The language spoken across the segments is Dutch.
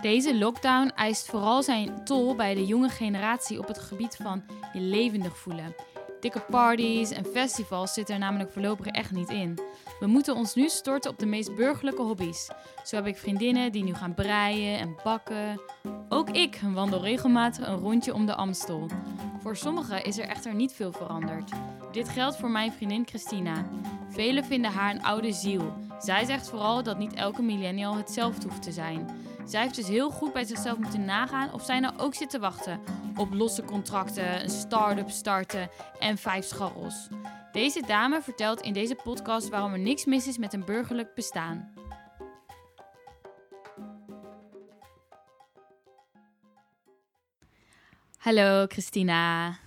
Deze lockdown eist vooral zijn tol bij de jonge generatie op het gebied van je levendig voelen. Dikke parties en festivals zitten er namelijk voorlopig echt niet in. We moeten ons nu storten op de meest burgerlijke hobby's. Zo heb ik vriendinnen die nu gaan breien en bakken. Ook ik wandel regelmatig een rondje om de Amstel. Voor sommigen is er echter niet veel veranderd. Dit geldt voor mijn vriendin Christina. Velen vinden haar een oude ziel. Zij zegt vooral dat niet elke millennial hetzelfde hoeft te zijn. Zij heeft dus heel goed bij zichzelf moeten nagaan of zij nou ook zit te wachten op losse contracten, een start-up starten en vijf scharrels. Deze dame vertelt in deze podcast waarom er niks mis is met een burgerlijk bestaan. Hallo Christina.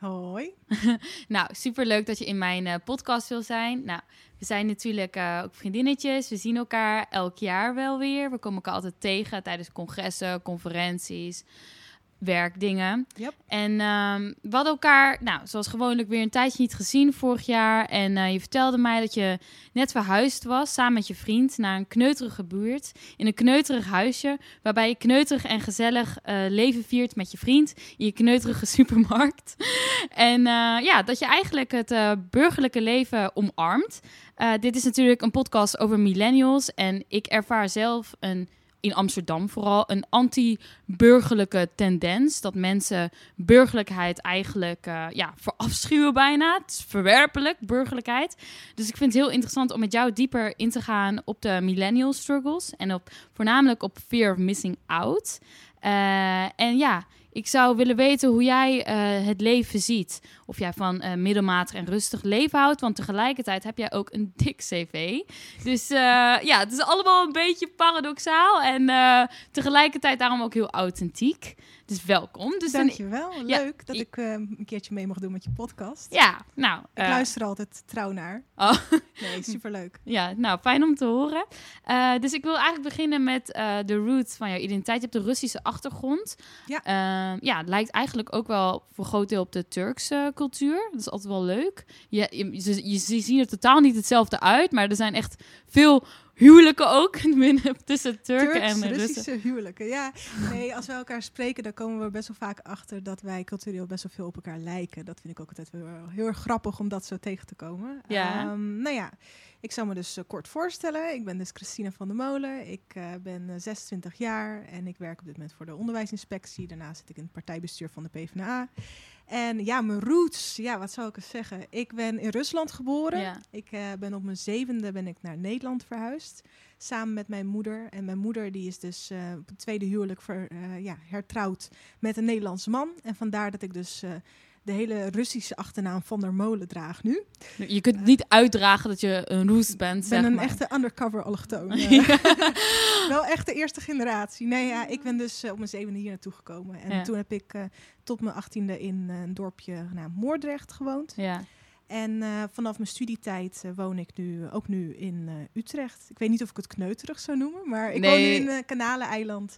Hoi. nou, superleuk dat je in mijn uh, podcast wil zijn. Nou, we zijn natuurlijk uh, ook vriendinnetjes. We zien elkaar elk jaar wel weer. We komen elkaar altijd tegen tijdens congressen, conferenties werkdingen. Yep. En um, we hadden elkaar, nou, zoals gewoonlijk, weer een tijdje niet gezien vorig jaar. En uh, je vertelde mij dat je net verhuisd was samen met je vriend naar een kneuterige buurt. In een kneuterig huisje, waarbij je kneuterig en gezellig uh, leven viert met je vriend in je kneuterige supermarkt. en uh, ja, dat je eigenlijk het burgerlijke leven omarmt. dit is natuurlijk een podcast over millennials. En ik ervaar zelf een in Amsterdam vooral een anti-burgerlijke tendens. Dat mensen burgerlijkheid eigenlijk uh, ja, verafschuwen bijna. Het verwerpelijk, burgerlijkheid. Dus ik vind het heel interessant om met jou dieper in te gaan op de millennial struggles. En op, voornamelijk op fear of missing out. Uh, en ja, ik zou willen weten hoe jij uh, het leven ziet. Of jij van uh, middelmatig en rustig leven houdt. Want tegelijkertijd heb jij ook een dik cv. Dus uh, ja, het is allemaal een beetje paradoxaal. En tegelijkertijd daarom ook heel authentiek. Dus welkom. Dus Dankjewel. Een, Leuk dat ik een keertje mee mag doen met je podcast. Ja, nou. Ik luister altijd trouw naar. Oh. Nee, superleuk. ja, nou, fijn om te horen. dus ik wil eigenlijk beginnen met de roots van jouw identiteit. Je hebt de Russische achtergrond. Ja. Uh, ja, het lijkt eigenlijk ook wel voor groot deel op de Turkse cultuur. Dat is altijd wel leuk. Je, je, je, je zien er totaal niet hetzelfde uit, maar er zijn echt veel huwelijken ook tussen Turken Turks, en Russische huwelijken. Ja, nee, als we elkaar spreken, dan komen we best wel vaak achter dat wij cultureel best wel veel op elkaar lijken. Dat vind ik ook altijd wel heel erg grappig om dat zo tegen te komen. Ja. Um, nou ja, ik zal me dus uh, kort voorstellen. Ik ben dus Christina van der Molen. Ik uh, ben uh, 26 jaar en ik werk op dit moment voor de onderwijsinspectie. Daarna zit ik in het partijbestuur van de PvdA. En ja, mijn roots, ja, wat zou ik eens zeggen? Ik ben in Rusland geboren. Ja. Ik uh, ben op mijn zevende ben ik naar Nederland verhuisd. Samen met mijn moeder. En mijn moeder die is dus uh, op het tweede huwelijk ver, uh, ja, hertrouwd met een Nederlandse man. En vandaar dat ik dus de hele Russische achternaam van der Molen draag nu. Je kunt niet uitdragen dat je een Roes bent, Ik ben een maar. echte undercover allochtoon. Ja. Wel echt de eerste generatie. Nee, ja, ik ben dus uh, op mijn zevende hier naartoe gekomen. En Ja. toen heb ik uh, tot mijn achttiende in een dorpje nou, Moordrecht gewoond. Ja. En uh, vanaf mijn studietijd uh, woon ik nu ook nu in uh, Utrecht. Ik weet niet of ik het kneuterig zou noemen, maar ik Nee. woon nu in Kanaleneiland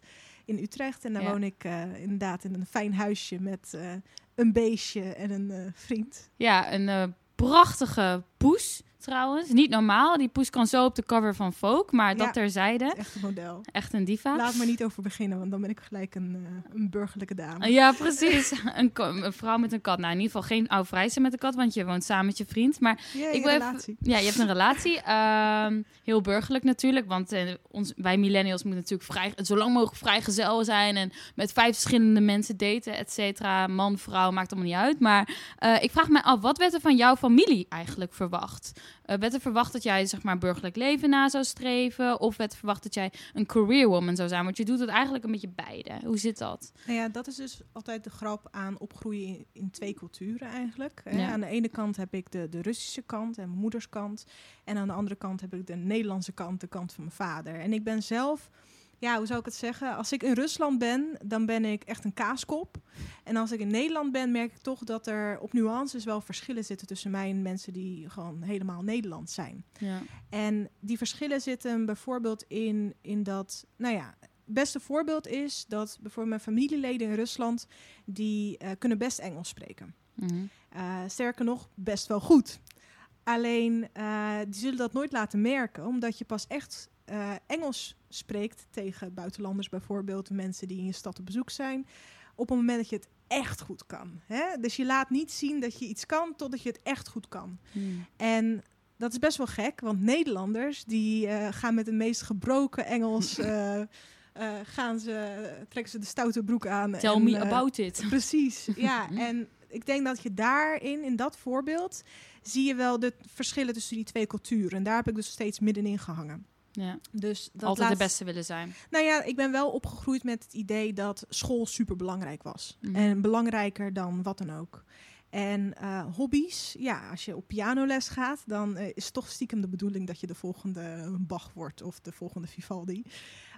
in Utrecht. En daar Ja. woon ik uh, inderdaad in een fijn huisje met uh, een beestje en een uh, vriend. Ja, een prachtige poes trouwens. Niet normaal. Die poes kan zo op de cover van Vogue, maar dat Ja. terzijde. Echt een model. Echt een diva. Laat me niet over beginnen, want dan ben ik gelijk een, uh, een burgerlijke dame. Ja, precies. Een, vrouw met een kat. Nou, in ieder geval geen oude met een kat, want je woont samen met je vriend. Maar Ja, ik wil even- ja, je hebt een relatie. Ehm, heel burgerlijk natuurlijk, want eh, ons, wij millennials moeten natuurlijk vrij, zo lang mogelijk vrijgezel zijn en met vijf verschillende mensen daten, et cetera. Man, vrouw, maakt allemaal niet uit. Maar eh, ik vraag me af, wat werd er van jouw familie eigenlijk verwacht? Eh, werd er verwacht dat jij zeg maar burgerlijk leven na zou streven? Of werd er verwacht dat jij een career woman zou zijn? Want je doet het eigenlijk een beetje beide. Hoe zit dat? Nou ja, dat is dus altijd de grap aan opgroeien in, in twee culturen eigenlijk. Hè. Ja. Aan de ene kant heb ik de, de Russische kant en mijn moeders kant. En aan de andere kant heb ik de Nederlandse kant, de kant van mijn vader. En ik ben zelf, ja, hoe zou ik het zeggen? Als ik in Rusland ben, dan ben ik echt een kaaskop. En als ik in Nederland ben, merk ik toch dat er op nuances wel verschillen zitten tussen mij en mensen die gewoon helemaal Nederlands zijn. Ja. En die verschillen zitten bijvoorbeeld in, in dat, nou ja, het beste voorbeeld is dat bijvoorbeeld mijn familieleden in Rusland, die uh, kunnen best Engels spreken. Mhm. Uh, sterker nog, best wel goed. Alleen, uh, die zullen dat nooit laten merken, omdat je pas echt uh, Engels spreekt tegen buitenlanders bijvoorbeeld, mensen die in je stad op bezoek zijn, op het moment dat je het echt goed kan. Hè? Dus je laat niet zien dat je iets kan totdat je het echt goed kan. Hmm. En dat is best wel gek, want Nederlanders die eh, gaan met de meest gebroken Engels, eh, eh, gaan ze, trekken ze de stoute broek aan. Tell en, me eh, about it. Precies, ja. En ik denk dat je daarin, in dat voorbeeld, zie je wel de verschillen tussen die twee culturen. En daar heb ik dus steeds middenin gehangen. Ja. Dus dat Altijd de beste willen zijn. Nou ja, ik ben wel opgegroeid met het idee dat school super belangrijk was. Mhm. En belangrijker dan wat dan ook. En eh, hobby's, ja, als je op pianoles gaat, dan eh, is toch stiekem de bedoeling dat je de volgende Bach wordt of de volgende Vivaldi.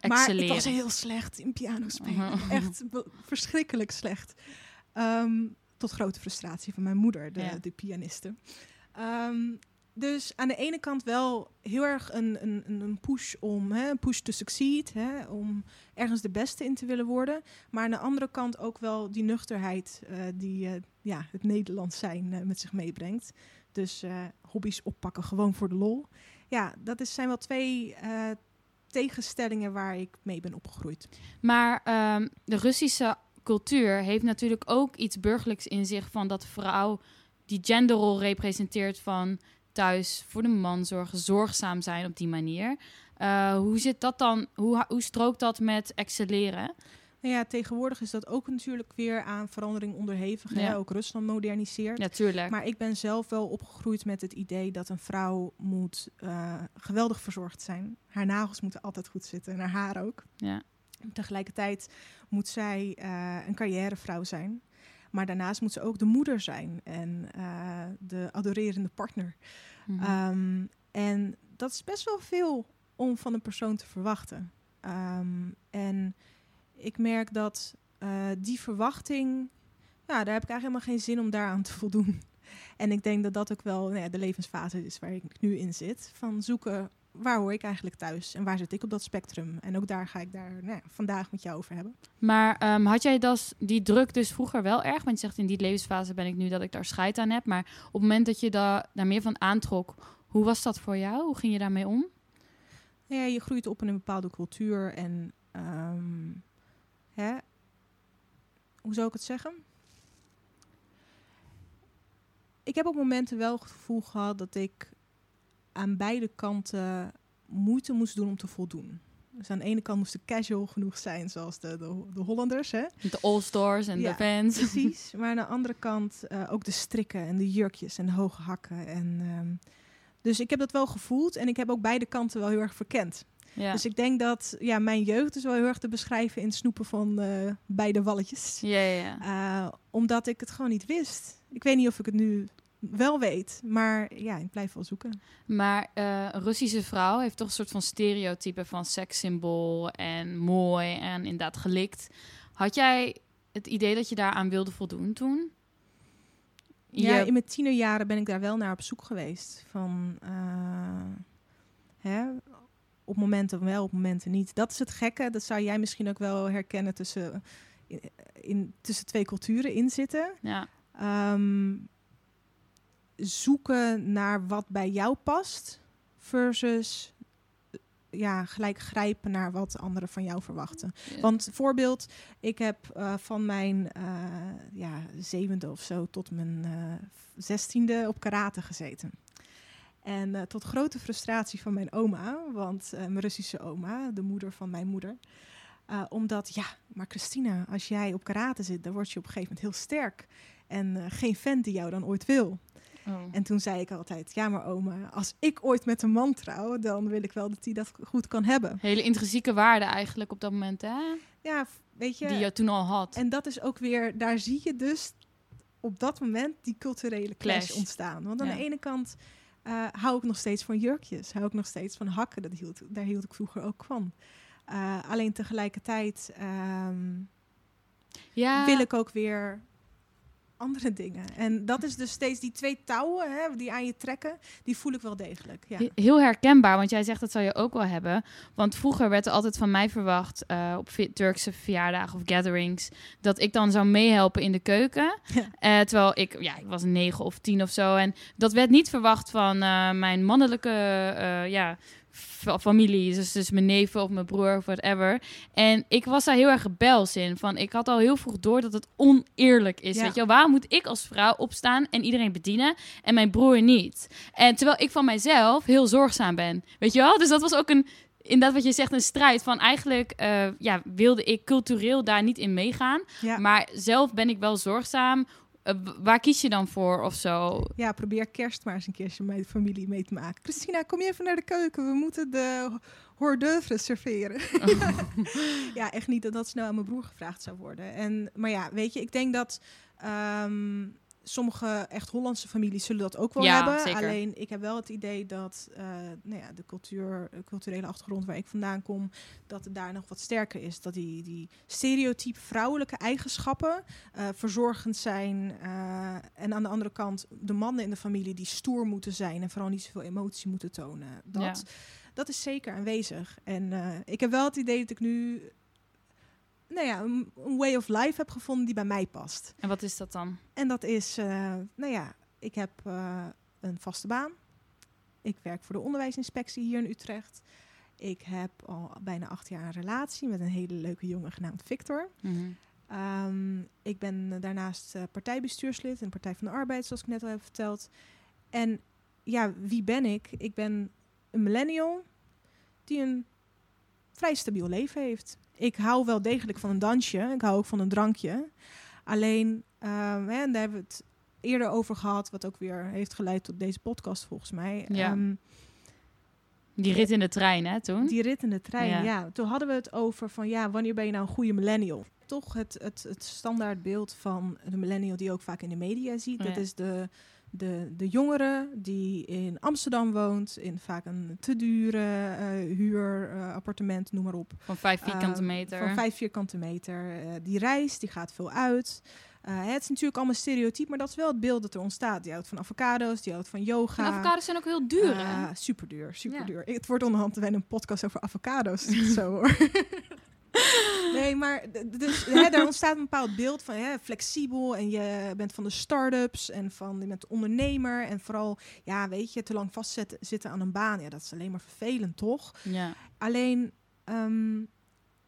Maar ik was heel slecht in piano spelen. Mhm. Echt verschrikkelijk slecht. Ehm, tot grote frustratie van mijn moeder, de, Ja. de pianiste. Ehm, dus aan de ene kant wel heel erg een, een, een- push om, hè, push to succeed, hè, om ergens de beste in te willen worden. Maar aan de andere kant ook wel die nuchterheid eh, die eh, ja, het Nederlands zijn eh, met zich meebrengt. Dus hobby's oppakken gewoon voor de lol. Ja, dat is, zijn wel twee tegenstellingen waar ik mee ben opgegroeid. Maar ehm, de Russische cultuur heeft natuurlijk ook iets burgerlijks in zich van dat vrouw die genderrol representeert van thuis voor de man zorgen, zorgzaam zijn op die manier. Eh, hoe zit dat dan? Hoe, hoe strookt dat met excelleren? Nou ja, tegenwoordig is dat ook natuurlijk weer aan verandering onderhevig. Ja. Ook Rusland moderniseert. Natuurlijk. Maar ik ben zelf wel opgegroeid met het idee dat een vrouw moet eh, geweldig verzorgd zijn. Haar nagels moeten altijd goed zitten en haar haar ook. ja. Tegelijkertijd moet zij eh, een carrièrevrouw zijn. Maar daarnaast moet ze ook de moeder zijn en eh, de adorerende partner. Mhm. Ehm, en dat is best wel veel om van een persoon te verwachten. Ehm, en ik merk dat eh, die verwachting, ja, daar heb ik eigenlijk helemaal geen zin om daaraan te voldoen. En ik denk dat dat ook wel nou ja, de levensfase is waar ik nu in zit. Van zoeken, waar hoor ik eigenlijk thuis en waar zit ik op dat spectrum? En ook daar ga ik daar nou ja, vandaag met jou over hebben. Maar ehm, had jij dat, die druk dus vroeger wel erg? Want je zegt in die levensfase ben ik nu dat ik daar scheid aan heb. Maar op het moment dat je da daar meer van aantrok, hoe was dat voor jou? Hoe ging je daarmee om? Nou ja, je groeit op in een bepaalde cultuur en ehm, hè, hoe zou ik het zeggen? Ik heb op momenten wel het gevoel gehad dat ik aan beide kanten moeite moest doen om te voldoen. Dus aan de ene kant moest ik casual genoeg zijn, zoals de, de, de Hollanders. Hè? De all-stars en Ja, de fans. Precies. Maar aan de andere kant eh, ook de strikken en de jurkjes en de hoge hakken. En, ehm, dus ik heb dat wel gevoeld en ik heb ook beide kanten wel heel erg verkend. Ja. Dus ik denk dat ja, mijn jeugd is wel heel erg te beschrijven in het snoepen van eh, beide walletjes. ja, ja, ja. Eh, omdat ik het gewoon niet wist. Ik weet niet of ik het nu wel weet, maar ja, ik blijf wel zoeken. Maar eh, een Russische vrouw heeft toch een soort van stereotype van sekssymbool en mooi en inderdaad gelikt. Had jij het idee dat je daaraan wilde voldoen toen? Ja, Je- in mijn tienerjaren ben ik daar wel naar op zoek geweest. Van, eh, hè, op momenten wel, op momenten niet. Dat is het gekke. Dat zou jij misschien ook wel herkennen tussen, in, in- tussen twee culturen in zitten. ja. Ehm, zoeken naar wat bij jou past versus eh, ja, gelijk grijpen naar wat anderen van jou verwachten. Want voorbeeld, ik heb eh, van mijn eh, ja, zevende of zo tot mijn zestiende op karate gezeten. En tot grote frustratie van mijn oma, want mijn Russische oma, de moeder van mijn moeder. omdat, ja, maar Christina, als jij op karate zit, dan word je op een gegeven moment heel sterk. En geen vent die jou dan ooit wil. Oh. En toen zei ik altijd, ja maar oma, als ik ooit met een man trouw, dan wil ik wel dat hij dat goed kan hebben. Hele intrinsieke waarde eigenlijk op dat moment, hè? Ja, weet je. Die je toen al had. En dat is ook weer, daar zie je dus op dat moment die culturele clash, Clash. ontstaan. Want aan Ja. de ene kant eh, hou ik nog steeds van jurkjes, hou ik nog steeds van hakken. Dat hield, daar hield ik vroeger ook van. Eh, alleen tegelijkertijd ehm, ja. wil ik ook weer andere dingen. En dat is dus steeds die twee touwen hè, die aan je trekken, die voel ik wel degelijk. Ja. He- Heel herkenbaar, want jij zegt dat zou je ook wel hebben. Want vroeger werd er altijd van mij verwacht eh, op Turkse verjaardagen of gatherings dat ik dan zou meehelpen in de keuken. Ja. Eh, terwijl ik, ja, ik was negen of tien of zo. En dat werd niet verwacht van eh, mijn mannelijke ja, familie, dus, dus mijn neven of mijn broer of whatever. En ik was daar heel erg rebels in. Van, ik had al heel vroeg door dat het oneerlijk is. Ja. Weet je wel, waarom moet ik als vrouw opstaan en iedereen bedienen en mijn broer niet? En terwijl ik van mijzelf heel zorgzaam ben. Weet je wel? Dus dat was ook een, inderdaad wat je zegt, een strijd. Van eigenlijk eh, ja, wilde ik cultureel daar niet in meegaan. Ja. Maar zelf ben ik wel zorgzaam. Eh, waar kies je dan voor of zo? Ja, probeer kerst maar eens een keertje met de familie mee te maken. Christina, kom je even naar de keuken? We moeten de hors serveren. ja, echt niet dat dat snel aan mijn broer gevraagd zou worden. En, maar ja, weet je, ik denk dat ehm, sommige echt Hollandse families zullen dat ook wel Ja, hebben. zeker. Alleen, ik heb wel het idee dat eh, nou ja, de cultuur, de culturele achtergrond waar ik vandaan kom, dat het daar nog wat sterker is. Dat die, die stereotype vrouwelijke eigenschappen eh, verzorgend zijn. eh, en aan de andere kant de mannen in de familie die stoer moeten zijn en vooral niet zoveel emotie moeten tonen. Dat, Ja. dat is zeker aanwezig. En eh, ik heb wel het idee dat ik nu nou ja, een, een way of life heb gevonden die bij mij past. En wat is dat dan? En dat is, eh, nou ja, ik heb eh, een vaste baan. Ik werk voor de onderwijsinspectie hier in Utrecht. Ik heb al bijna acht jaar een relatie met een hele leuke jongen genaamd Victor. Mhm. Ehm, ik ben daarnaast eh, partijbestuurslid in de Partij van de Arbeid, zoals ik net al heb verteld. En ja, wie ben ik? Ik ben een millennial die een vrij stabiel leven heeft. Ik hou wel degelijk van een dansje. Ik hou ook van een drankje. Alleen, hè, en daar hebben we het eerder over gehad, wat ook weer heeft geleid tot deze podcast volgens mij. Ja. Ehm, Die rit in de trein, hè, toen? die rit in de trein, Ja. ja. Toen hadden we het over van, ja, wanneer ben je nou een goede millennial? Toch het, het, het standaardbeeld van de millennial die je ook vaak in de media ziet. Ja. Dat is de, de, de jongere die in Amsterdam woont, in vaak een te dure eh huur, eh, appartement, noem maar op. Van vijf vierkante Ehm, meter. Van vijf vierkante meter. Eh, die reist, die gaat veel uit. Eh, het is natuurlijk allemaal stereotyp, maar dat is wel het beeld dat er ontstaat. Die houdt van avocado's, die houdt van yoga. En avocados zijn ook heel duur, hè? Ah, super duur, super Ja. duur. Het wordt onderhand een podcast over avocado's. zo hoor. nee, maar dus, hè, daar ontstaat een bepaald beeld van hè, flexibel en je bent van de start-ups en van je bent ondernemer en vooral, ja, weet je, te lang vastzitten aan een baan. Ja, dat is alleen maar vervelend, toch? Ja. Alleen, ehm,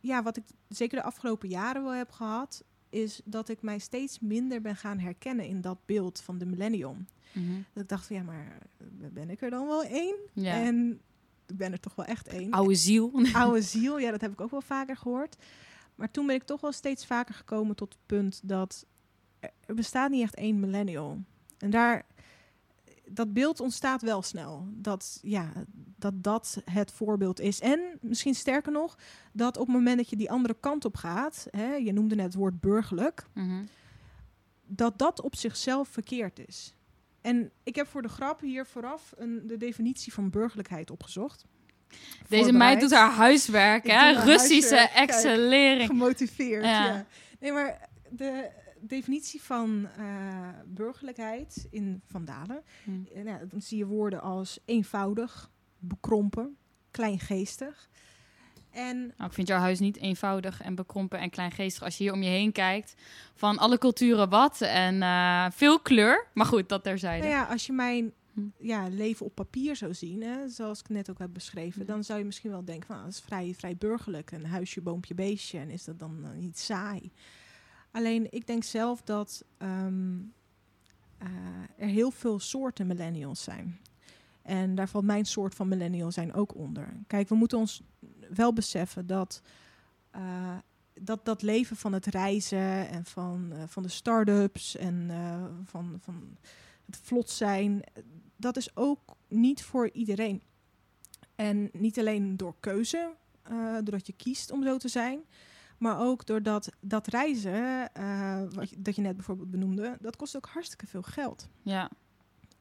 ja, wat ik zeker de afgelopen jaren wel heb gehad, is dat ik mij steeds minder ben gaan herkennen in dat beeld van de millennium. Mhm. Dat ik dacht van ja, maar eh, ben ik er dan wel één? ja. En ik ben er toch wel echt één. Oude ziel. Oude ziel, ja, dat heb ik ook wel vaker gehoord. Maar toen ben ik toch wel steeds vaker gekomen tot het punt dat er, bestaat niet echt één millennial. En daar, dat beeld ontstaat wel snel. Dat, ja, dat dat het voorbeeld is. En misschien sterker nog, dat op het moment dat je die andere kant op gaat, hè, je noemde net het woord burgerlijk, Mhm. dat dat op zichzelf verkeerd is. En ik heb voor de grap hier vooraf een, de definitie van burgerlijkheid opgezocht. Deze meid doet haar huiswerk, hè? haar Russische huiswerk. Kijk. excellering. gemotiveerd. Ja. Ja. Nee, maar de definitie van eh, burgerlijkheid in Van Dalen, Hm. eh, nou, dan zie je woorden als eenvoudig, bekrompen, kleingeestig. En Nou, ik vind jouw huis niet eenvoudig en bekrompen en kleingeestig. Als je hier om je heen kijkt, van alle culturen wat en eh, veel kleur. Maar goed, dat terzijde. nou ja, als je mijn Hm. ja, leven op papier zou zien, hè, zoals ik net ook heb beschreven, Ja. dan zou je misschien wel denken van, ah, dat is vrij, vrij burgerlijk, een huisje, boompje, beestje, en is dat dan eh, niet saai? Alleen, ik denk zelf dat ehm, eh, er heel veel soorten millennials zijn. En daar valt mijn soort van millennial zijn ook onder. Kijk, we moeten ons wel beseffen dat eh, dat, dat leven van het reizen en van, eh, van de start-ups en eh, van, van het vlot zijn, dat is ook niet voor iedereen. En niet alleen door keuze, doordat je kiest om zo te zijn, maar ook doordat dat reizen, wat je, dat je net bijvoorbeeld benoemde, dat kost ook hartstikke veel geld. Ja.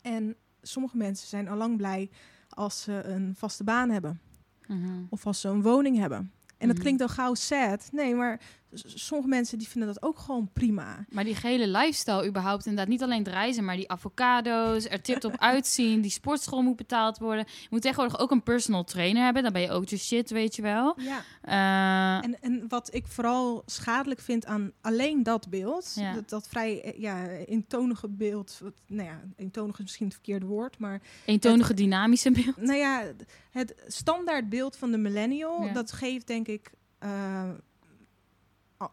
En sommige mensen zijn al lang blij als ze een vaste baan hebben Mhm. of als ze een woning hebben. En dat Mhm. klinkt al gauw sad. Nee, maar sommige mensen die vinden dat ook gewoon prima. Maar die gele lifestyle überhaupt, inderdaad, niet alleen het reizen, maar die avocado's, er tip-top uitzien, die sportschool moet betaald worden. Je moet tegenwoordig ook een personal trainer hebben, dan ben je ook de shit, weet je wel. Ja. Eh, En, en wat ik vooral schadelijk vind aan alleen dat beeld, Ja. dat, dat vrij eh, ja, eentonige beeld, wat, nou ja, eentonig is misschien het verkeerde woord, maar eentonige dynamische beeld. nou ja, het standaard beeld van de millennial, Ja. dat geeft denk ik eh,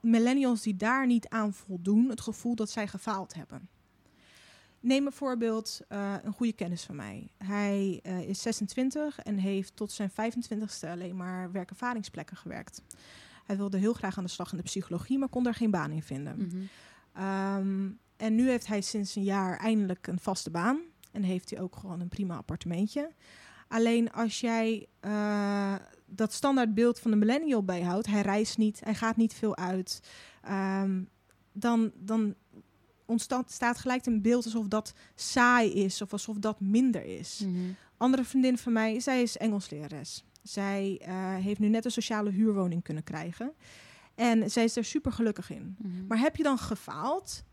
millennials die daar niet aan voldoen, het gevoel dat zij gefaald hebben. Neem een voorbeeld, eh, een goede kennis van mij. Hij eh, is 26 en heeft tot zijn 25ste alleen maar werkervaringsplekken gewerkt. Hij wilde heel graag aan de slag in de psychologie, maar kon daar geen baan in vinden. Mhm. Ehm, en nu heeft hij sinds een jaar eindelijk een vaste baan. En heeft hij ook gewoon een prima appartementje. Alleen als jij eh, dat standaard beeld van de millennial bijhoudt, hij reist niet, hij gaat niet veel uit, ehm, dan, dan ontstaat staat gelijk een beeld alsof dat saai is of alsof dat minder is. Mhm. Andere vriendin van mij, zij is Engelslerares. Zij eh, heeft nu net een sociale huurwoning kunnen krijgen. En zij is er super gelukkig in. Mhm. Maar heb je dan gefaald?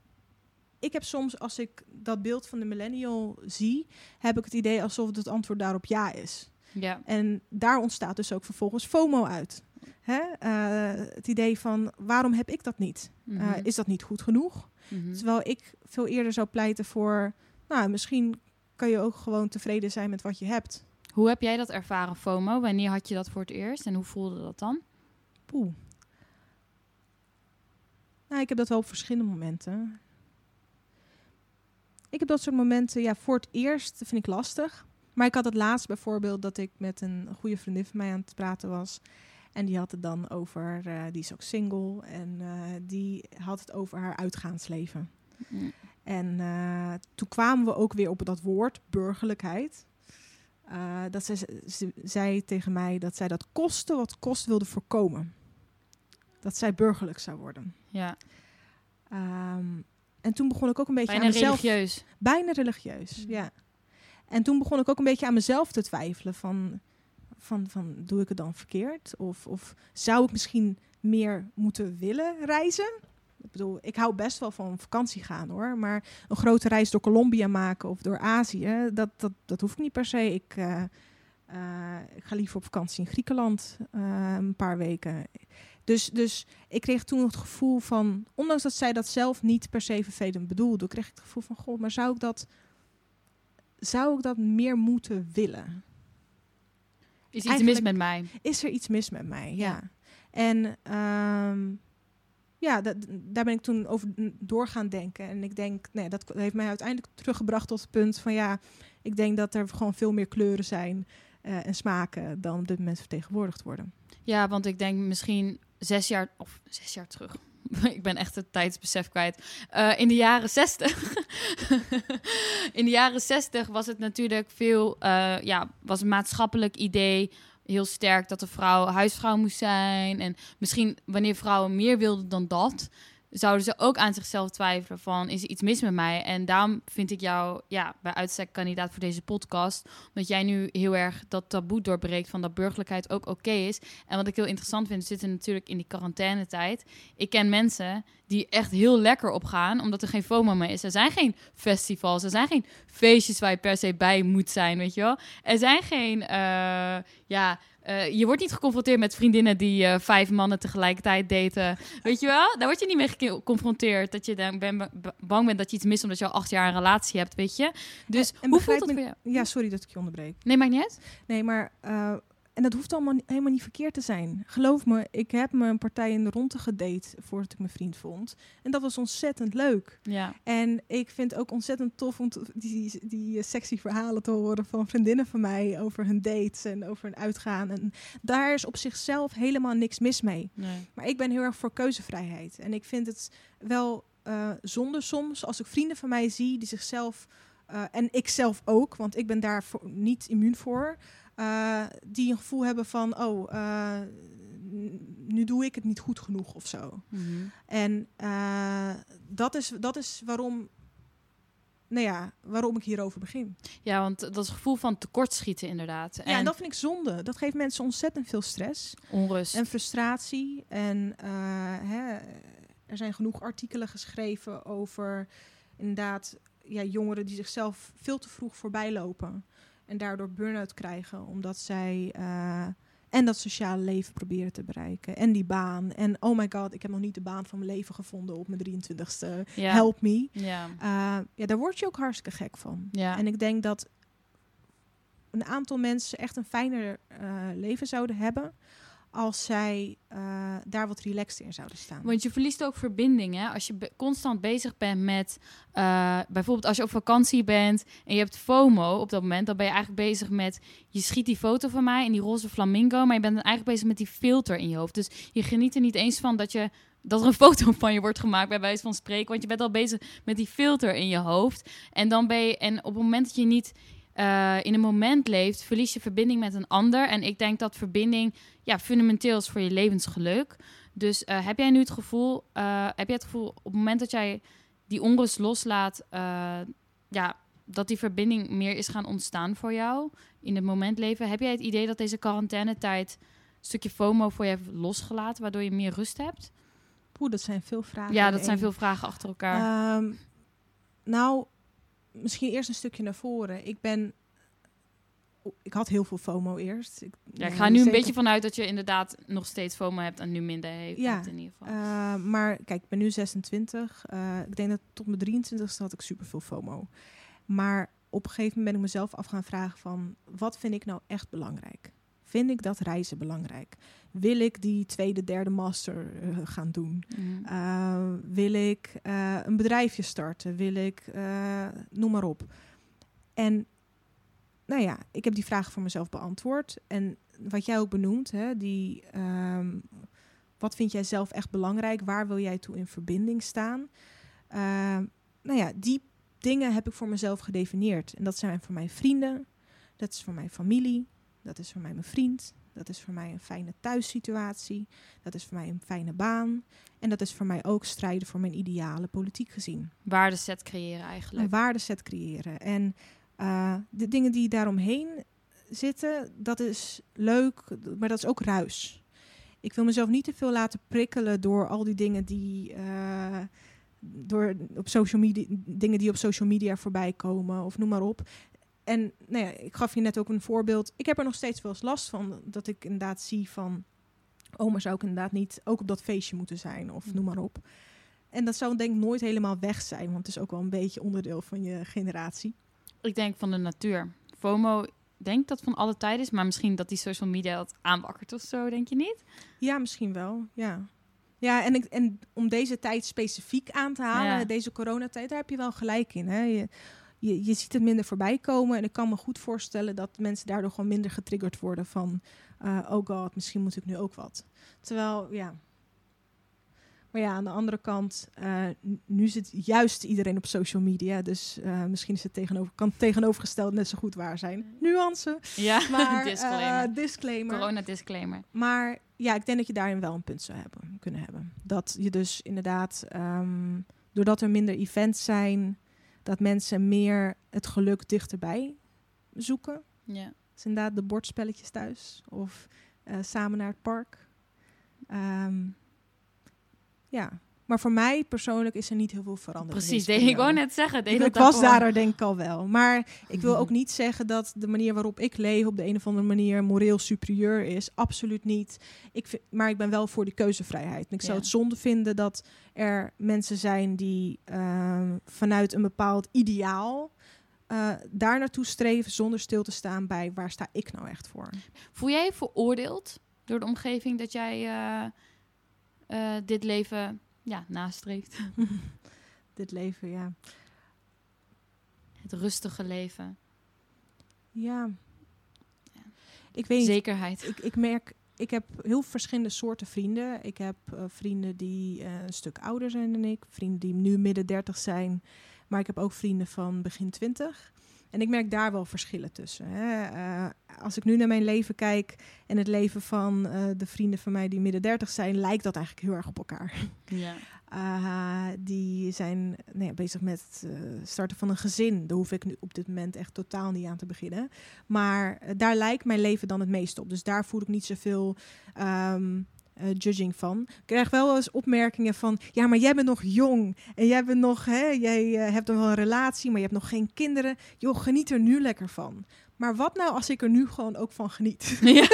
Ik heb soms, als ik dat beeld van de millennial zie, heb ik het idee alsof het antwoord daarop ja is. Ja. En daar ontstaat dus ook vervolgens FOMO uit. Hè? Eh, het idee van waarom heb ik dat niet? Eh, Mhm. is dat niet goed genoeg? Mhm. Terwijl ik veel eerder zou pleiten voor, nou, misschien kan je ook gewoon tevreden zijn met wat je hebt. Hoe heb jij dat ervaren, FOMO? Wanneer had je dat voor het eerst en hoe voelde dat dan? Poeh. Nou, ik heb dat wel op verschillende momenten. Ik heb dat soort momenten, ja, voor het eerst vind ik lastig. Maar ik had het laatst bijvoorbeeld dat ik met een goede vriendin van mij aan het praten was. En die had het dan over, eh, die is ook single. En eh, die had het over haar uitgaansleven. Mm. En eh, toen kwamen we ook weer op dat woord, burgerlijkheid. Dat zij ze zei tegen mij dat zij dat kosten wat kost wilde voorkomen. Dat zij burgerlijk zou worden. Ja, Ehm, en toen begon ik ook een beetje bijna aan mezelf... religieus. Bijna religieus, Mm. ja. En toen begon ik ook een beetje aan mezelf te twijfelen van... Van, van doe ik het dan verkeerd? Of, of zou ik misschien meer moeten willen reizen? Ik bedoel, ik hou best wel van vakantie gaan hoor. Maar een grote reis door Colombia maken of door Azië, dat, dat, dat hoeft niet per se. Ik, eh, eh, ik ga liever op vakantie in Griekenland eh, een paar weken. Dus, dus ik kreeg toen het gevoel van, ondanks dat zij dat zelf niet per se vervelend bedoelde, kreeg ik het gevoel van, god, maar zou ik dat, zou ik dat meer moeten willen? Is iets Eigenlijk- mis met mij? is er iets mis met mij? Ja. Ja. En ehm, ja, dat, daar ben ik toen over door gaan denken. En ik denk, nee, dat heeft mij uiteindelijk teruggebracht tot het punt van ja, ik denk dat er gewoon veel meer kleuren zijn eh, en smaken dan op dit moment vertegenwoordigd worden. Ja, want ik denk misschien zes jaar of zes jaar terug. ik ben echt het tijdsbesef kwijt. Eh, in de jaren zestig. in de jaren zestig was het natuurlijk veel, eh, ja, was een maatschappelijk idee heel sterk dat de vrouw huisvrouw moest zijn. En misschien wanneer vrouwen meer wilden dan dat, zouden ze ook aan zichzelf twijfelen van, is er iets mis met mij? En daarom vind ik jou, ja, bij uitstek kandidaat voor deze podcast. Omdat jij nu heel erg dat taboe doorbreekt van dat burgerlijkheid ook oké is. En wat ik heel interessant vind, zitten natuurlijk in die quarantainetijd. Ik ken mensen die echt heel lekker opgaan, omdat er geen FOMO meer is. Er zijn geen festivals, er zijn geen feestjes waar je per se bij moet zijn, weet je wel. Er zijn geen, eh, ja, eh, je wordt niet geconfronteerd met vriendinnen die eh, vijf mannen tegelijkertijd daten. Weet je wel? Daar word je niet mee geconfronteerd. Dat je dan ben, bang bent dat je iets mist omdat je al acht jaar een relatie hebt, weet je. Dus En- en hoe voelt dat me- voor jou? Ja, sorry dat ik je onderbreek. Nee, maakt niet uit. Nee, maar eh, en dat hoeft allemaal helemaal niet verkeerd te zijn. Geloof me, ik heb me een partij in de ronde gedate voordat ik mijn vriend vond. En dat was ontzettend leuk. Ja. En ik vind het ook ontzettend tof om die, die eh, sexy verhalen te horen van vriendinnen van mij over hun dates en over hun uitgaan. En daar is op zichzelf helemaal niks mis mee. Nee. Maar ik ben heel erg voor keuzevrijheid. En ik vind het wel eh, zonde soms als ik vrienden van mij zie die zichzelf, eh, en ik zelf ook, want ik ben daar voor, niet immuun voor, eh, die een gevoel hebben van, oh, eh, nu doe ik het niet goed genoeg of zo. Mhm. En eh, dat, is, dat is waarom nou ja, waarom ik hierover begin. Ja, want dat gevoel van tekortschieten inderdaad. En, ja, en dat vind ik zonde. Dat geeft mensen ontzettend veel stress. Onrust. En frustratie. En hè, er zijn genoeg artikelen geschreven over inderdaad ja, jongeren die zichzelf veel te vroeg voorbij lopen. En daardoor burn-out krijgen, omdat zij uh, en dat sociale leven proberen te bereiken. En die baan. En oh my god, ik heb nog niet de baan van mijn leven gevonden op mijn 23ste. Ja. Help me. Ja. Uh, ja, daar word je ook hartstikke gek van. Ja. En ik denk dat een aantal mensen echt een fijner uh, leven zouden hebben als zij uh, daar wat relaxed in zouden staan. Want je verliest ook verbinding, hè? Als je constant bezig bent met... Uh, bijvoorbeeld als je op vakantie bent en je hebt FOMO op dat moment... dan ben je eigenlijk bezig met... Je schiet die foto van mij in die roze flamingo... maar je bent dan eigenlijk bezig met die filter in je hoofd. Dus je geniet er niet eens van dat je dat er een foto van je wordt gemaakt bij wijze van spreken. Want je bent al bezig met die filter in je hoofd. En dan ben je. En op het moment dat je niet uh, in een moment leeft, verlies je verbinding met een ander. En ik denk dat verbinding ja, fundamenteel is voor je levensgeluk. Dus uh, heb jij nu het gevoel, uh, heb jij het gevoel op het moment dat jij die onrust loslaat, ja, dat die verbinding meer is gaan ontstaan voor jou in het moment leven? Heb jij het idee dat deze quarantainetijd een stukje FOMO voor je heeft losgelaten, waardoor je meer rust hebt? Oeh, dat zijn veel vragen. Ja, dat zijn veel vragen achter elkaar. Um, nou, misschien eerst een stukje naar voren. Ik ben. Ik had heel veel FOMO eerst. Ik, ja, ik ga nu een beetje vanuit dat je inderdaad nog steeds FOMO hebt en nu minder heeft. Ja, in ieder geval. Uh, maar kijk, ik ben nu 26. Uh, ik denk dat tot mijn 23ste had ik super veel FOMO. Maar op een gegeven moment ben ik mezelf af gaan vragen van... wat vind ik nou echt belangrijk? Vind ik dat reizen belangrijk? Wil ik die tweede, derde master uh, gaan doen? Mm. Uh, wil ik uh, een bedrijfje starten? Wil ik, noem maar op. En nou ja, ik heb die vraag voor mezelf beantwoord. En wat jij ook benoemt, hè, die, um, wat vind jij zelf echt belangrijk? Waar wil jij toe in verbinding staan? Ehm, nou ja, die dingen heb ik voor mezelf gedefinieerd. En dat zijn voor mij vrienden, dat is voor mijn familie, dat is voor mij mijn vriend. Dat is voor mij een fijne thuissituatie. Dat is voor mij een fijne baan. En dat is voor mij ook strijden voor mijn idealen, politiek gezien. Waardeset creëren eigenlijk. Een waardeset creëren. En uh, de dingen die daaromheen zitten, dat is leuk, maar dat is ook ruis. Ik wil mezelf niet te veel laten prikkelen door al die dingen die. Uh, door op social media, dingen die op social media voorbij komen, of noem maar op en nou ja, ik gaf je net ook een voorbeeld. Ik heb er nog steeds wel eens last van dat ik inderdaad zie van... Oh, maar zou ik inderdaad niet ook op dat feestje moeten zijn of noem maar op. En dat zou denk ik nooit helemaal weg zijn, want het is ook wel een beetje onderdeel van je generatie. Ik denk van de natuur. FOMO denk dat van alle tijden is, maar misschien dat die social media dat aanwakkert of zo, denk je niet? Ja, misschien wel, ja. Ja, en, ik, en om deze tijd specifiek aan te halen, ja. deze coronatijd, daar heb je wel gelijk in. Hè? Je, je, je ziet het minder voorbij komen. En ik kan me goed voorstellen dat mensen daardoor gewoon minder getriggerd worden van... Uh, oh god, misschien moet ik nu ook wat. Terwijl, ja... Maar ja, aan de andere kant, uh, nu zit juist iedereen op social media. Dus uh, misschien is het tegenover, kan tegenovergesteld net zo goed waar zijn. Nuance. Ja, maar, disclaimer. disclaimer. Corona disclaimer. Maar ja, ik denk dat je daarin wel een punt zou hebben, kunnen hebben. Dat je dus inderdaad, um, doordat er minder events zijn dat mensen meer het geluk dichterbij zoeken. Ja. Dus inderdaad de bordspelletjes thuis of uh, samen naar het park. Um, ja, maar voor mij persoonlijk is er niet heel veel veranderd. Precies, deze ik wou net zeggen. Ik, ik was daar er denk ik al wel. Maar ik wil ook niet zeggen dat de manier waarop ik leef op de een of andere manier moreel superieur is. Absoluut niet. Ik vind, maar ik ben wel voor die keuzevrijheid. En ik zou ja. het zonde vinden dat er mensen zijn die uh, vanuit een bepaald ideaal uh, daar naartoe streven zonder stil te staan bij waar sta ik nou echt voor. Voel jij je veroordeeld door de omgeving dat jij uh, dit leven ja, nastreeft. Dit leven, ja. Het rustige leven. Ja. ja. Ik weet Zekerheid. Ik, ik merk, ik heb heel verschillende soorten vrienden. Ik heb uh, vrienden die uh, een stuk ouder zijn dan ik. Vrienden die nu midden dertig zijn. Maar ik heb ook vrienden van begin twintig. En ik merk daar wel verschillen tussen. Hè. Eh, als ik nu naar mijn leven kijk en het leven van eh, de vrienden van mij die midden dertig zijn, lijkt dat eigenlijk heel erg op elkaar. Ja. Uh, die zijn nou ja, bezig met het starten van een gezin. Daar hoef ik nu op dit moment echt totaal niet aan te beginnen. Maar daar lijkt mijn leven dan het meest op. Dus daar voel ik niet zoveel um, judging van. Ik krijg wel eens opmerkingen van... ja, maar jij bent nog jong. En jij bent nog... Hè, jij hebt nog wel een relatie, maar je hebt nog geen kinderen. Joh, geniet er nu lekker van. Maar wat nou als ik er nu gewoon ook van geniet? Ja.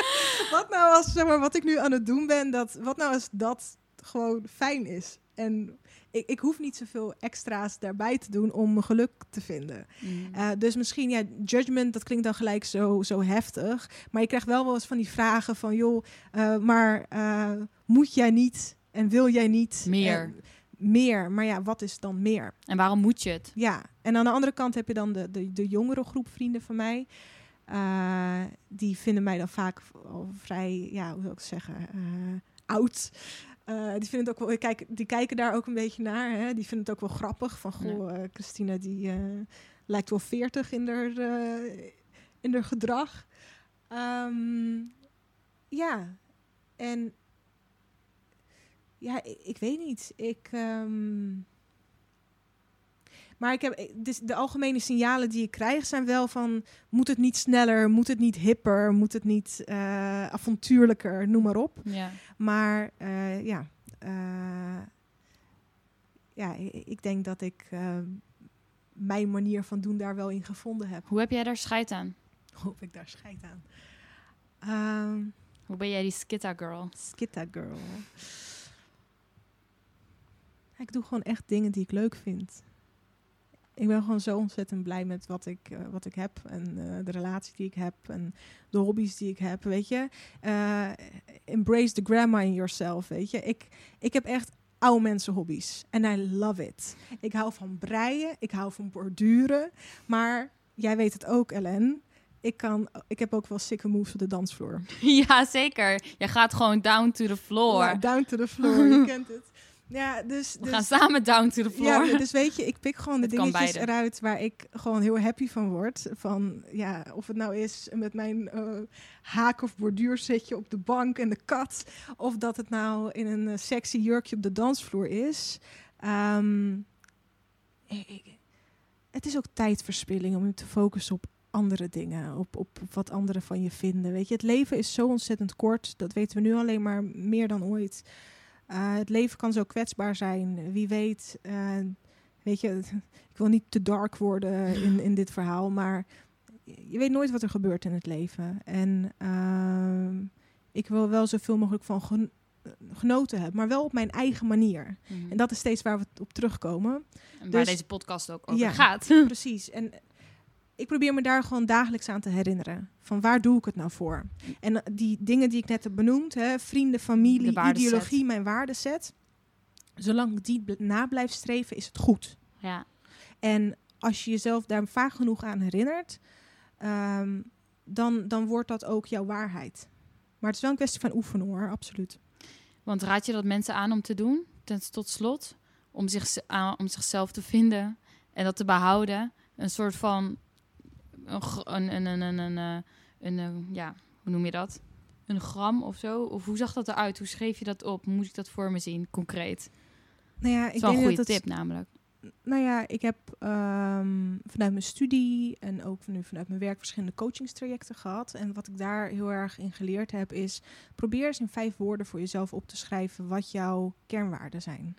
wat nou als, zeg maar, wat ik nu aan het doen ben... Dat, wat nou als dat gewoon fijn is. En ik, ik hoef niet zoveel extra's daarbij te doen om mijn geluk te vinden. Mm. Uh, dus misschien, ja, judgment, dat klinkt dan gelijk zo, zo heftig. Maar je krijgt wel wel eens van die vragen van, joh, uh, maar uh, moet jij niet en wil jij niet meer? meer, maar ja, wat is dan meer? En waarom moet je het? Ja, en aan de andere kant heb je dan de, de, de jongere groep vrienden van mij. Uh, die vinden mij dan vaak al vrij, ja, hoe zou ik zeggen, uh, oud. Uh, die, vinden het ook wel, kijk, die kijken daar ook een beetje naar. Hè? Die vinden het ook wel grappig. Van, goh, ja. Christina die lijkt wel veertig in haar, in haar gedrag. Um, ja, en ja, ik, ik, weet niet. Ik. Um... Maar ik heb, dus de algemene signalen die ik krijg zijn wel van: moet het niet sneller, moet het niet hipper, moet het niet uh, avontuurlijker, noem maar op. Ja. Maar uh, ja, uh, ja, ik denk dat ik mijn manier van doen daar wel in gevonden heb. Hoe heb jij daar scheid aan? Hoe heb ik daar scheid aan? Um, Hoe ben jij die skitta girl? Skitta girl. Ik doe gewoon echt dingen die ik leuk vind. Ik ben gewoon zo ontzettend blij met wat ik, uh, wat ik heb. En uh, de relatie die ik heb. En de hobby's die ik heb. Weet je. Uh, embrace the grandma in yourself. Weet je. Ik, ik heb echt oude mensen hobby's. En I love it. Ik hou van breien. Ik hou van borduren. Maar jij weet het ook, Ellen. Ik, kan, ik heb ook wel sikke moves op de dansvloer. Ja, zeker. Je gaat gewoon down to the floor. Ja, down to the floor. je kent het. Ja, dus, We dus, gaan samen down to the floor. Ja, dus weet je, ik pik gewoon de dingetjes eruit waar ik gewoon heel happy van word. Van, ja, of het nou is met mijn uh, haak- of borduursetje op de bank en de kat. Of dat het nou in een uh, sexy jurkje op de dansvloer is. Um, ik, ik, het is ook tijdverspilling om je te focussen op andere dingen, op, op, op wat anderen van je vinden. Weet je, het leven is zo ontzettend kort. Dat weten we nu alleen maar meer dan ooit. Uh, het leven kan zo kwetsbaar zijn. Wie weet, uh, weet je, ik wil niet te dark worden in, in dit verhaal, maar je weet nooit wat er gebeurt in het leven. En uh, ik wil wel zoveel mogelijk van gen genoten hebben, maar wel op mijn eigen manier. Mm Mhm. En dat is steeds waar we op terugkomen. En waar dus, deze podcast ook over ja, gaat. Precies. En ik probeer me daar gewoon dagelijks aan te herinneren. Van waar doe ik het nou voor? En die dingen die ik net heb benoemd, hè, vrienden, familie, ideologie, mijn waardeset. Zolang ik die na blijf streven, is het goed. Ja. En als je jezelf daar vaak genoeg aan herinnert, um, dan, dan wordt dat ook jouw waarheid. Maar het is wel een kwestie van oefenen hoor, absoluut. Want raad je dat mensen aan om te doen, ten, tot slot? Om, zich, uh, om zichzelf te vinden en dat te behouden? Een soort van een, een, een, een, een, een, een, ja, hoe noem je dat? Een gram of zo? Of hoe zag dat eruit? Hoe schreef je dat op? Moet ik dat voor me zien, concreet? Nou ja, dat ik is wel een goede dat tip namelijk. Nou ja, ik heb um, vanuit mijn studie en ook nu vanuit mijn werk verschillende coachingstrajecten gehad. En wat ik daar heel erg in geleerd heb is, probeer eens in vijf woorden voor jezelf op te schrijven wat jouw kernwaarden zijn.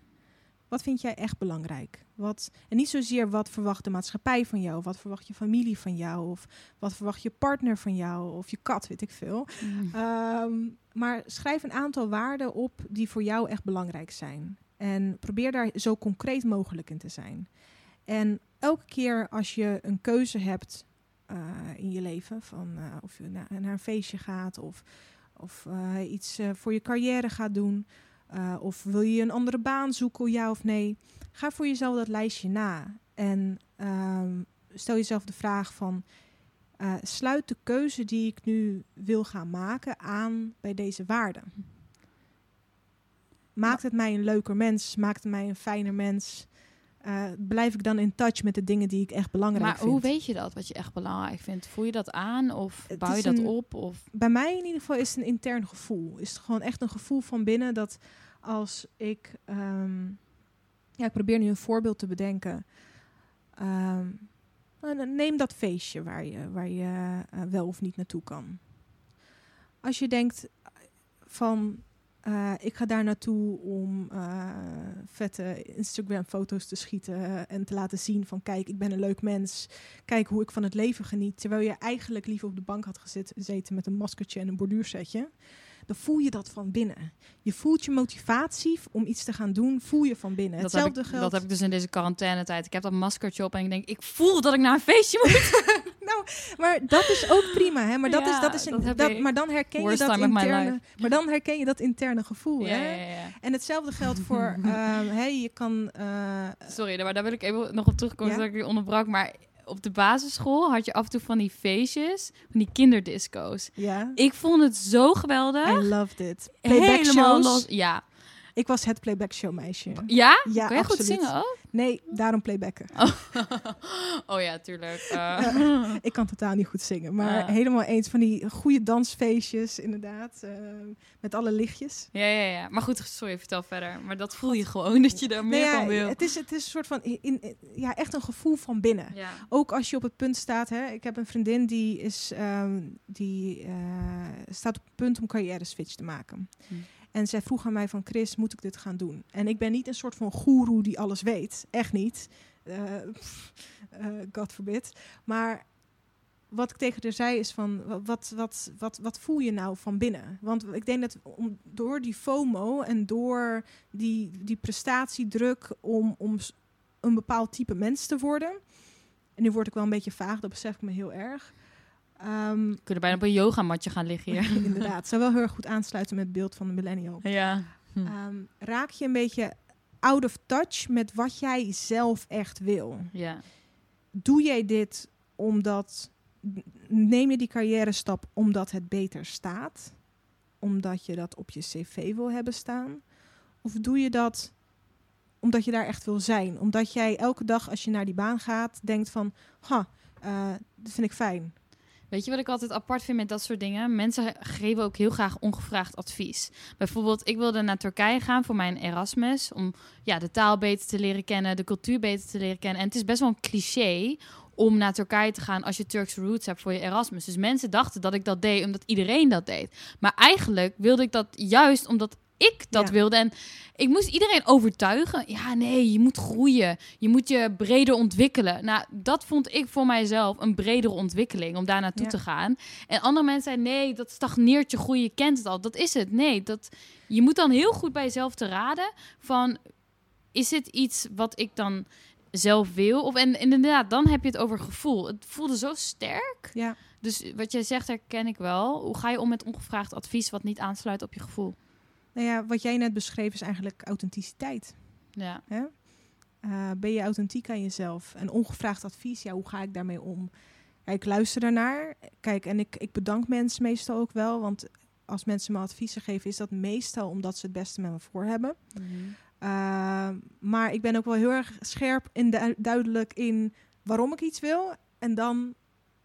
Wat vind jij echt belangrijk? Wat, en niet zozeer wat verwacht de maatschappij van jou, wat verwacht je familie van jou, of wat verwacht je partner van jou, of je kat, weet ik veel. Mm. Um, maar schrijf een aantal waarden op die voor jou echt belangrijk zijn. En probeer daar zo concreet mogelijk in te zijn. En elke keer als je een keuze hebt uh, in je leven, van uh, of je na, naar een feestje gaat of, of uh, iets voor je carrière gaat doen. Uh, of wil je een andere baan zoeken, ja of nee? Ga voor jezelf dat lijstje na. En um, stel jezelf de vraag van... Uh, sluit de keuze die ik nu wil gaan maken aan bij deze waarden. Maakt het mij een leuker mens? Maakt het mij een fijner mens? Eh, blijf ik dan in touch met de dingen die ik echt belangrijk Maar vind. hoe weet je dat, wat je echt belangrijk vindt? Voel je dat aan of Het bouw je dat een- op? Of... Bij mij in ieder geval is het een intern gevoel. Is het gewoon echt een gevoel van binnen dat als ik... ehm, ja, ik probeer nu een voorbeeld te bedenken. Ehm, nou, neem dat feestje waar je, waar je eh, wel of niet naartoe kan. Als je denkt van... eh, ik ga daar naartoe om eh, vette Instagram-foto's te schieten en te laten zien van kijk, ik ben een leuk mens. Kijk hoe ik van het leven geniet. Terwijl je eigenlijk liever op de bank had gezet- gezeten met een maskertje en een borduursetje. Dan voel je dat van binnen. Je voelt je motivatie om iets te gaan doen, voel je van binnen. Dat heb, Hetzelfde ik, geldt. dat heb ik dus in deze quarantainetijd. Ik heb dat maskertje op en ik denk, ik voel dat ik naar een feestje moet. Maar dat is ook prima, hè? Maar dat Ja, is dat is een, dat maar dan herken je dat interne. Maar dan herken je dat interne gevoel, ja, hè? ja. En hetzelfde geldt voor, hè, je kan. eh, Sorry, maar daar wil ik even nog op terugkomen, dat ik je onderbrak. Maar op de basisschool had je af en toe van die feestjes, van die kinderdisco's. ja, Ik vond het zo geweldig. I loved it. Playback Helemaal shows. los. Ja. Ik was het playback show meisje. Ja? Ja, Kan je goed zingen ook? Nee, daarom playbacken. oh ja, tuurlijk. Eh, Ik kan totaal niet goed zingen, maar Ah. helemaal eens van die goede dansfeestjes, inderdaad, eh, met alle lichtjes. ja, ja, ja. Maar goed, sorry, vertel verder. Maar dat voel je gewoon, dat je daar meer Nee, ja, van wil. het, is, het is een soort van, in, in- ja, echt een gevoel van binnen. Ja. Ook als je op het punt staat, hè, ik heb een vriendin die, is, ehm, die eh, staat op het punt om carrière switch te maken. Hm. En zij vroeg aan mij van, Chris, moet ik dit gaan doen? En ik ben niet een soort van goeroe die alles weet. Echt niet. Eh, eh, God forbid. Maar wat ik tegen haar zei is van, wa- wat, wat, wat, wat voel je nou van binnen? Want ik denk dat om, door die FOMO en door die, die prestatiedruk om, om een bepaald type mens te worden... En nu word ik wel een beetje vaag, dat besef ik me heel erg. We kunnen bijna op een yogamatje gaan liggen hier. inderdaad, zou wel heel erg goed aansluiten met het beeld van de millennial. ja. Hm. Ehm, raak je een beetje out of touch met wat jij zelf echt wil? Ja. Doe jij dit omdat... Neem je die carrière stap omdat het beter staat? Omdat je dat op je cv wil hebben staan? Of doe je dat omdat je daar echt wil zijn? Omdat jij elke dag als je naar die baan gaat denkt van... Ha, eh dat vind ik fijn. Weet je wat ik altijd apart vind met dat soort dingen? Mensen geven ook heel graag ongevraagd advies. Bijvoorbeeld, ik wilde naar Turkije gaan voor mijn Erasmus. Om ja, de taal beter te leren kennen, de cultuur beter te leren kennen. En het is best wel een cliché om naar Turkije te gaan als je Turkse roots hebt voor je Erasmus. Dus mensen dachten dat ik dat deed omdat iedereen dat deed. Maar eigenlijk wilde ik dat juist omdat ik dat Ja. wilde. En ik moest iedereen overtuigen. Ja, nee, je moet groeien. Je moet je breder ontwikkelen. Nou, dat vond ik voor mijzelf een bredere ontwikkeling om daar naartoe Ja. te gaan. En andere mensen zeiden, nee, dat stagneert je groei, je kent het al. Dat is het. Nee, dat, je moet dan heel goed bij jezelf te raden van, is dit iets wat ik dan zelf wil? Of en, en inderdaad, dan heb je het over gevoel. Het voelde zo sterk. Ja. Dus wat jij zegt, herken ik wel. Hoe ga je om met ongevraagd advies wat niet aansluit op je gevoel? Nou ja, wat jij net beschreef is eigenlijk authenticiteit. Ja, Hè? Eh, ben je authentiek aan jezelf? En ongevraagd advies, ja, hoe ga ik daarmee om? Ja, ik luister daarnaar. Kijk, en ik, ik bedank mensen meestal ook wel. Want als mensen me adviezen geven, is dat meestal omdat ze het beste met me voor hebben. Uh, maar ik ben ook wel heel erg scherp en du duidelijk in waarom ik iets wil. En dan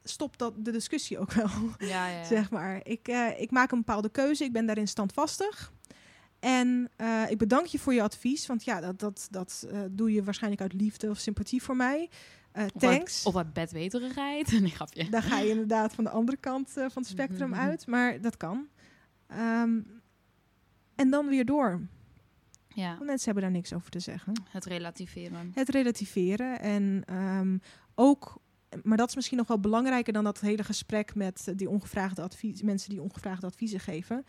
stopt dat de discussie ook wel. ja, ja, ja. zeg maar. Ik, uh, ik maak een bepaalde keuze, ik ben daarin standvastig. En uh, ik bedank je voor je advies, want ja, dat, dat, dat uh, doe je waarschijnlijk uit liefde of sympathie voor mij. Uh, Of thanks. of uit bedweterigheid. Nee, grapje. Daar ga je inderdaad van de andere kant van het spectrum Mhm. uit, maar dat kan. Um, en dan weer door. Ja. Want mensen hebben daar niks over te zeggen. Het relativeren. Het relativeren en um, ook maar dat is misschien nog wel belangrijker dan dat hele gesprek met die ongevraagde advies, mensen die ongevraagde adviezen geven.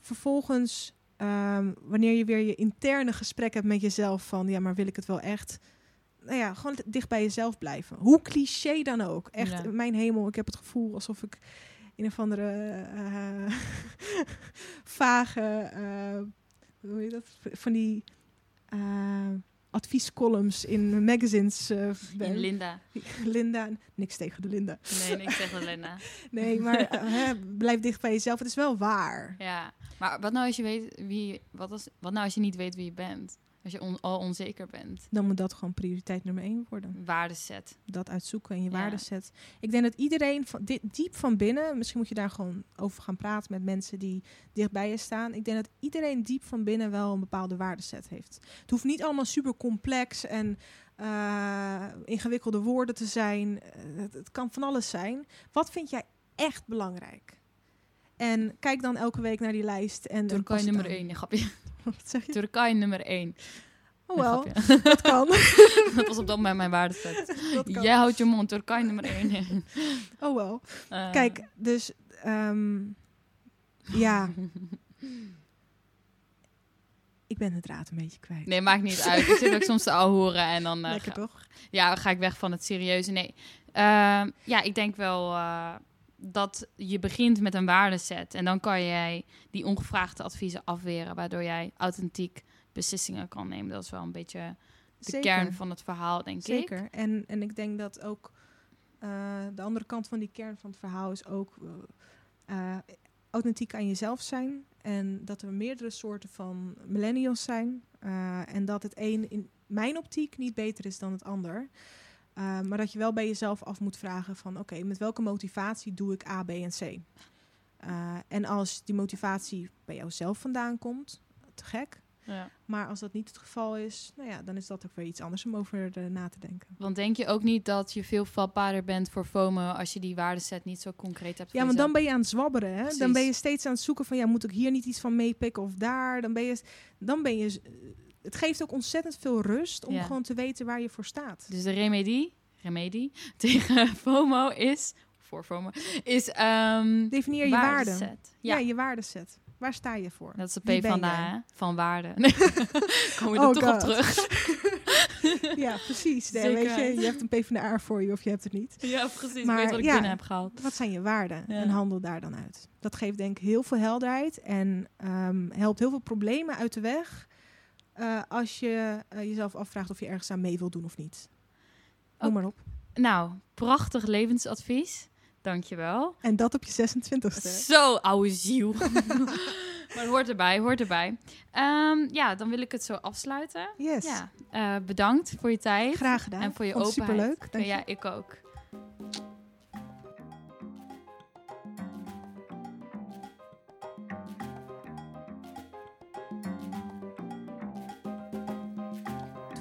Vervolgens, um, wanneer je weer je interne gesprek hebt met jezelf van, ja, maar wil ik het wel echt? Nou ja, gewoon dicht bij jezelf blijven. Hoe cliché dan ook. Echt, Ja. mijn hemel, ik heb het gevoel alsof ik in een of andere uh, vage, uh, hoe heet dat, van die uh, adviescolumns in magazines. Uh, in Linda. Linda, niks tegen de Linda. Nee, niks tegen de Linda. nee, maar uh, hè, blijf dicht bij jezelf. Het is wel waar. Ja, maar wat nou als je weet wie, wat, als, wat nou als je niet weet wie je bent? Als je on- al onzeker bent. Dan moet dat gewoon prioriteit nummer één worden. Waardeset. Dat uitzoeken en je Ja. waardeset. Ik denk dat iedereen van, di- diep van binnen, misschien moet je daar gewoon over gaan praten met mensen die dichtbij je staan. Ik denk dat iedereen diep van binnen wel een bepaalde waardeset heeft. Het hoeft niet allemaal super complex en eh, ingewikkelde woorden te zijn. Eh, het, het kan van alles zijn. Wat vind jij echt belangrijk? En kijk dan elke week naar die lijst. En, Turkije het nummer aan. 1. Nee, grapje. Wat zeg je? Turkije nummer 1. Oh wel, dat kan. dat was op dat moment mijn waardeset. dat kan. Jij houdt je mond, Turkije nummer 1. Oh wel. Eh, Kijk, dus ehm, ja, ik ben de draad een beetje kwijt. Nee, maakt niet uit. Ik zit ook soms te horen en dan, eh, Lekker ga, toch? ja, ga ik weg van het serieuze. Nee, Ehm, ja, ik denk wel eh, dat je begint met een waardeset. En dan kan jij die ongevraagde adviezen afweren, waardoor jij authentiek beslissingen kan nemen. Dat is wel een beetje de Zeker. kern van het verhaal, denk ik. Zeker. En, en ik denk dat ook eh, de andere kant van die kern van het verhaal is ook eh, authentiek aan jezelf zijn. En dat er meerdere soorten van millennials zijn. Eh, en dat het een in mijn optiek niet beter is dan het ander. Eh, maar dat je wel bij jezelf af moet vragen van oké, met welke motivatie doe ik A, B en C? Eh, en als die motivatie bij jouzelf vandaan komt, te gek. Ja. Maar als dat niet het geval is, nou ja, dan is dat ook weer iets anders om over na te denken. Want denk je ook niet dat je veel vatbaarder bent voor FOMO als je die waardeset niet zo concreet hebt? Ja, maar dan ben je aan het zwabberen. Hè? Precies. Dan ben je steeds aan het zoeken van, ja, moet ik hier niet iets van meepikken of daar? Dan ben je, dan ben je, het geeft ook ontzettend veel rust om Ja. gewoon te weten waar je voor staat. Dus de remedie, remedie tegen FOMO is, voor FOMO, is um, Definieer je waarde. Ja. Ja, je waardeset. Waar sta je voor? dat is de P van de van waarde. Kom je Oh er toch op terug? ja, precies. Nee, weet je, je hebt een PvdA voor je of je hebt het niet. ja, precies. Maar ik weet wat ik ja. binnen heb gehaald. Wat zijn je waarden? Ja. En handel daar dan uit. Dat geeft denk ik heel veel helderheid en ehm, helpt heel veel problemen uit de weg. Eh, als je eh, jezelf afvraagt of je ergens aan mee wil doen of niet. Noem maar op. Nou, prachtig levensadvies. Dankjewel. En dat op je 26ste. Zo, oude ziel. maar hoort erbij, hoort erbij. Ehm, ja, dan wil ik het zo afsluiten. Yes. Ja, eh, bedankt voor je tijd. Graag gedaan. En voor je Vond openheid. Superleuk. Dank je. Ja, ik ook.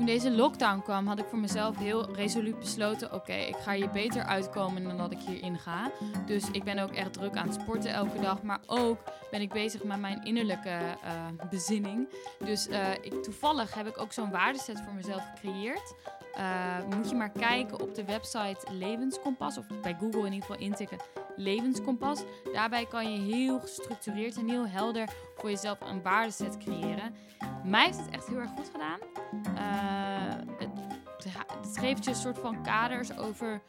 Toen deze lockdown kwam, had ik voor mezelf heel resoluut besloten: oké, ik ga hier beter uitkomen dan dat ik hierin ga. Dus ik ben ook echt druk aan het sporten elke dag, maar ook ben ik bezig met mijn innerlijke eh, bezinning. Dus eh, ik, toevallig heb ik ook zo'n waardeset voor mezelf gecreëerd. Eh, moet je maar kijken op de website Levenskompas, of bij Google in ieder geval intikken Levenskompas. Daarbij kan je heel gestructureerd en heel helder voor jezelf een waardeset creëren. Mij heeft het echt heel erg goed gedaan. Eh, het, het geeft je een soort van kaders over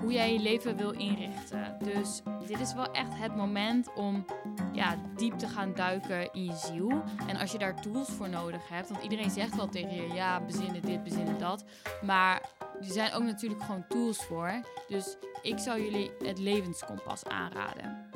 hoe jij je leven wil inrichten. Dus dit is wel echt het moment om ja, diep te gaan duiken in je ziel. En als je daar tools voor nodig hebt, want iedereen zegt wel tegen je, ja, bezinnen dit, bezinnen dat. Maar er zijn ook natuurlijk gewoon tools voor. Dus ik zou jullie het levenskompas aanraden.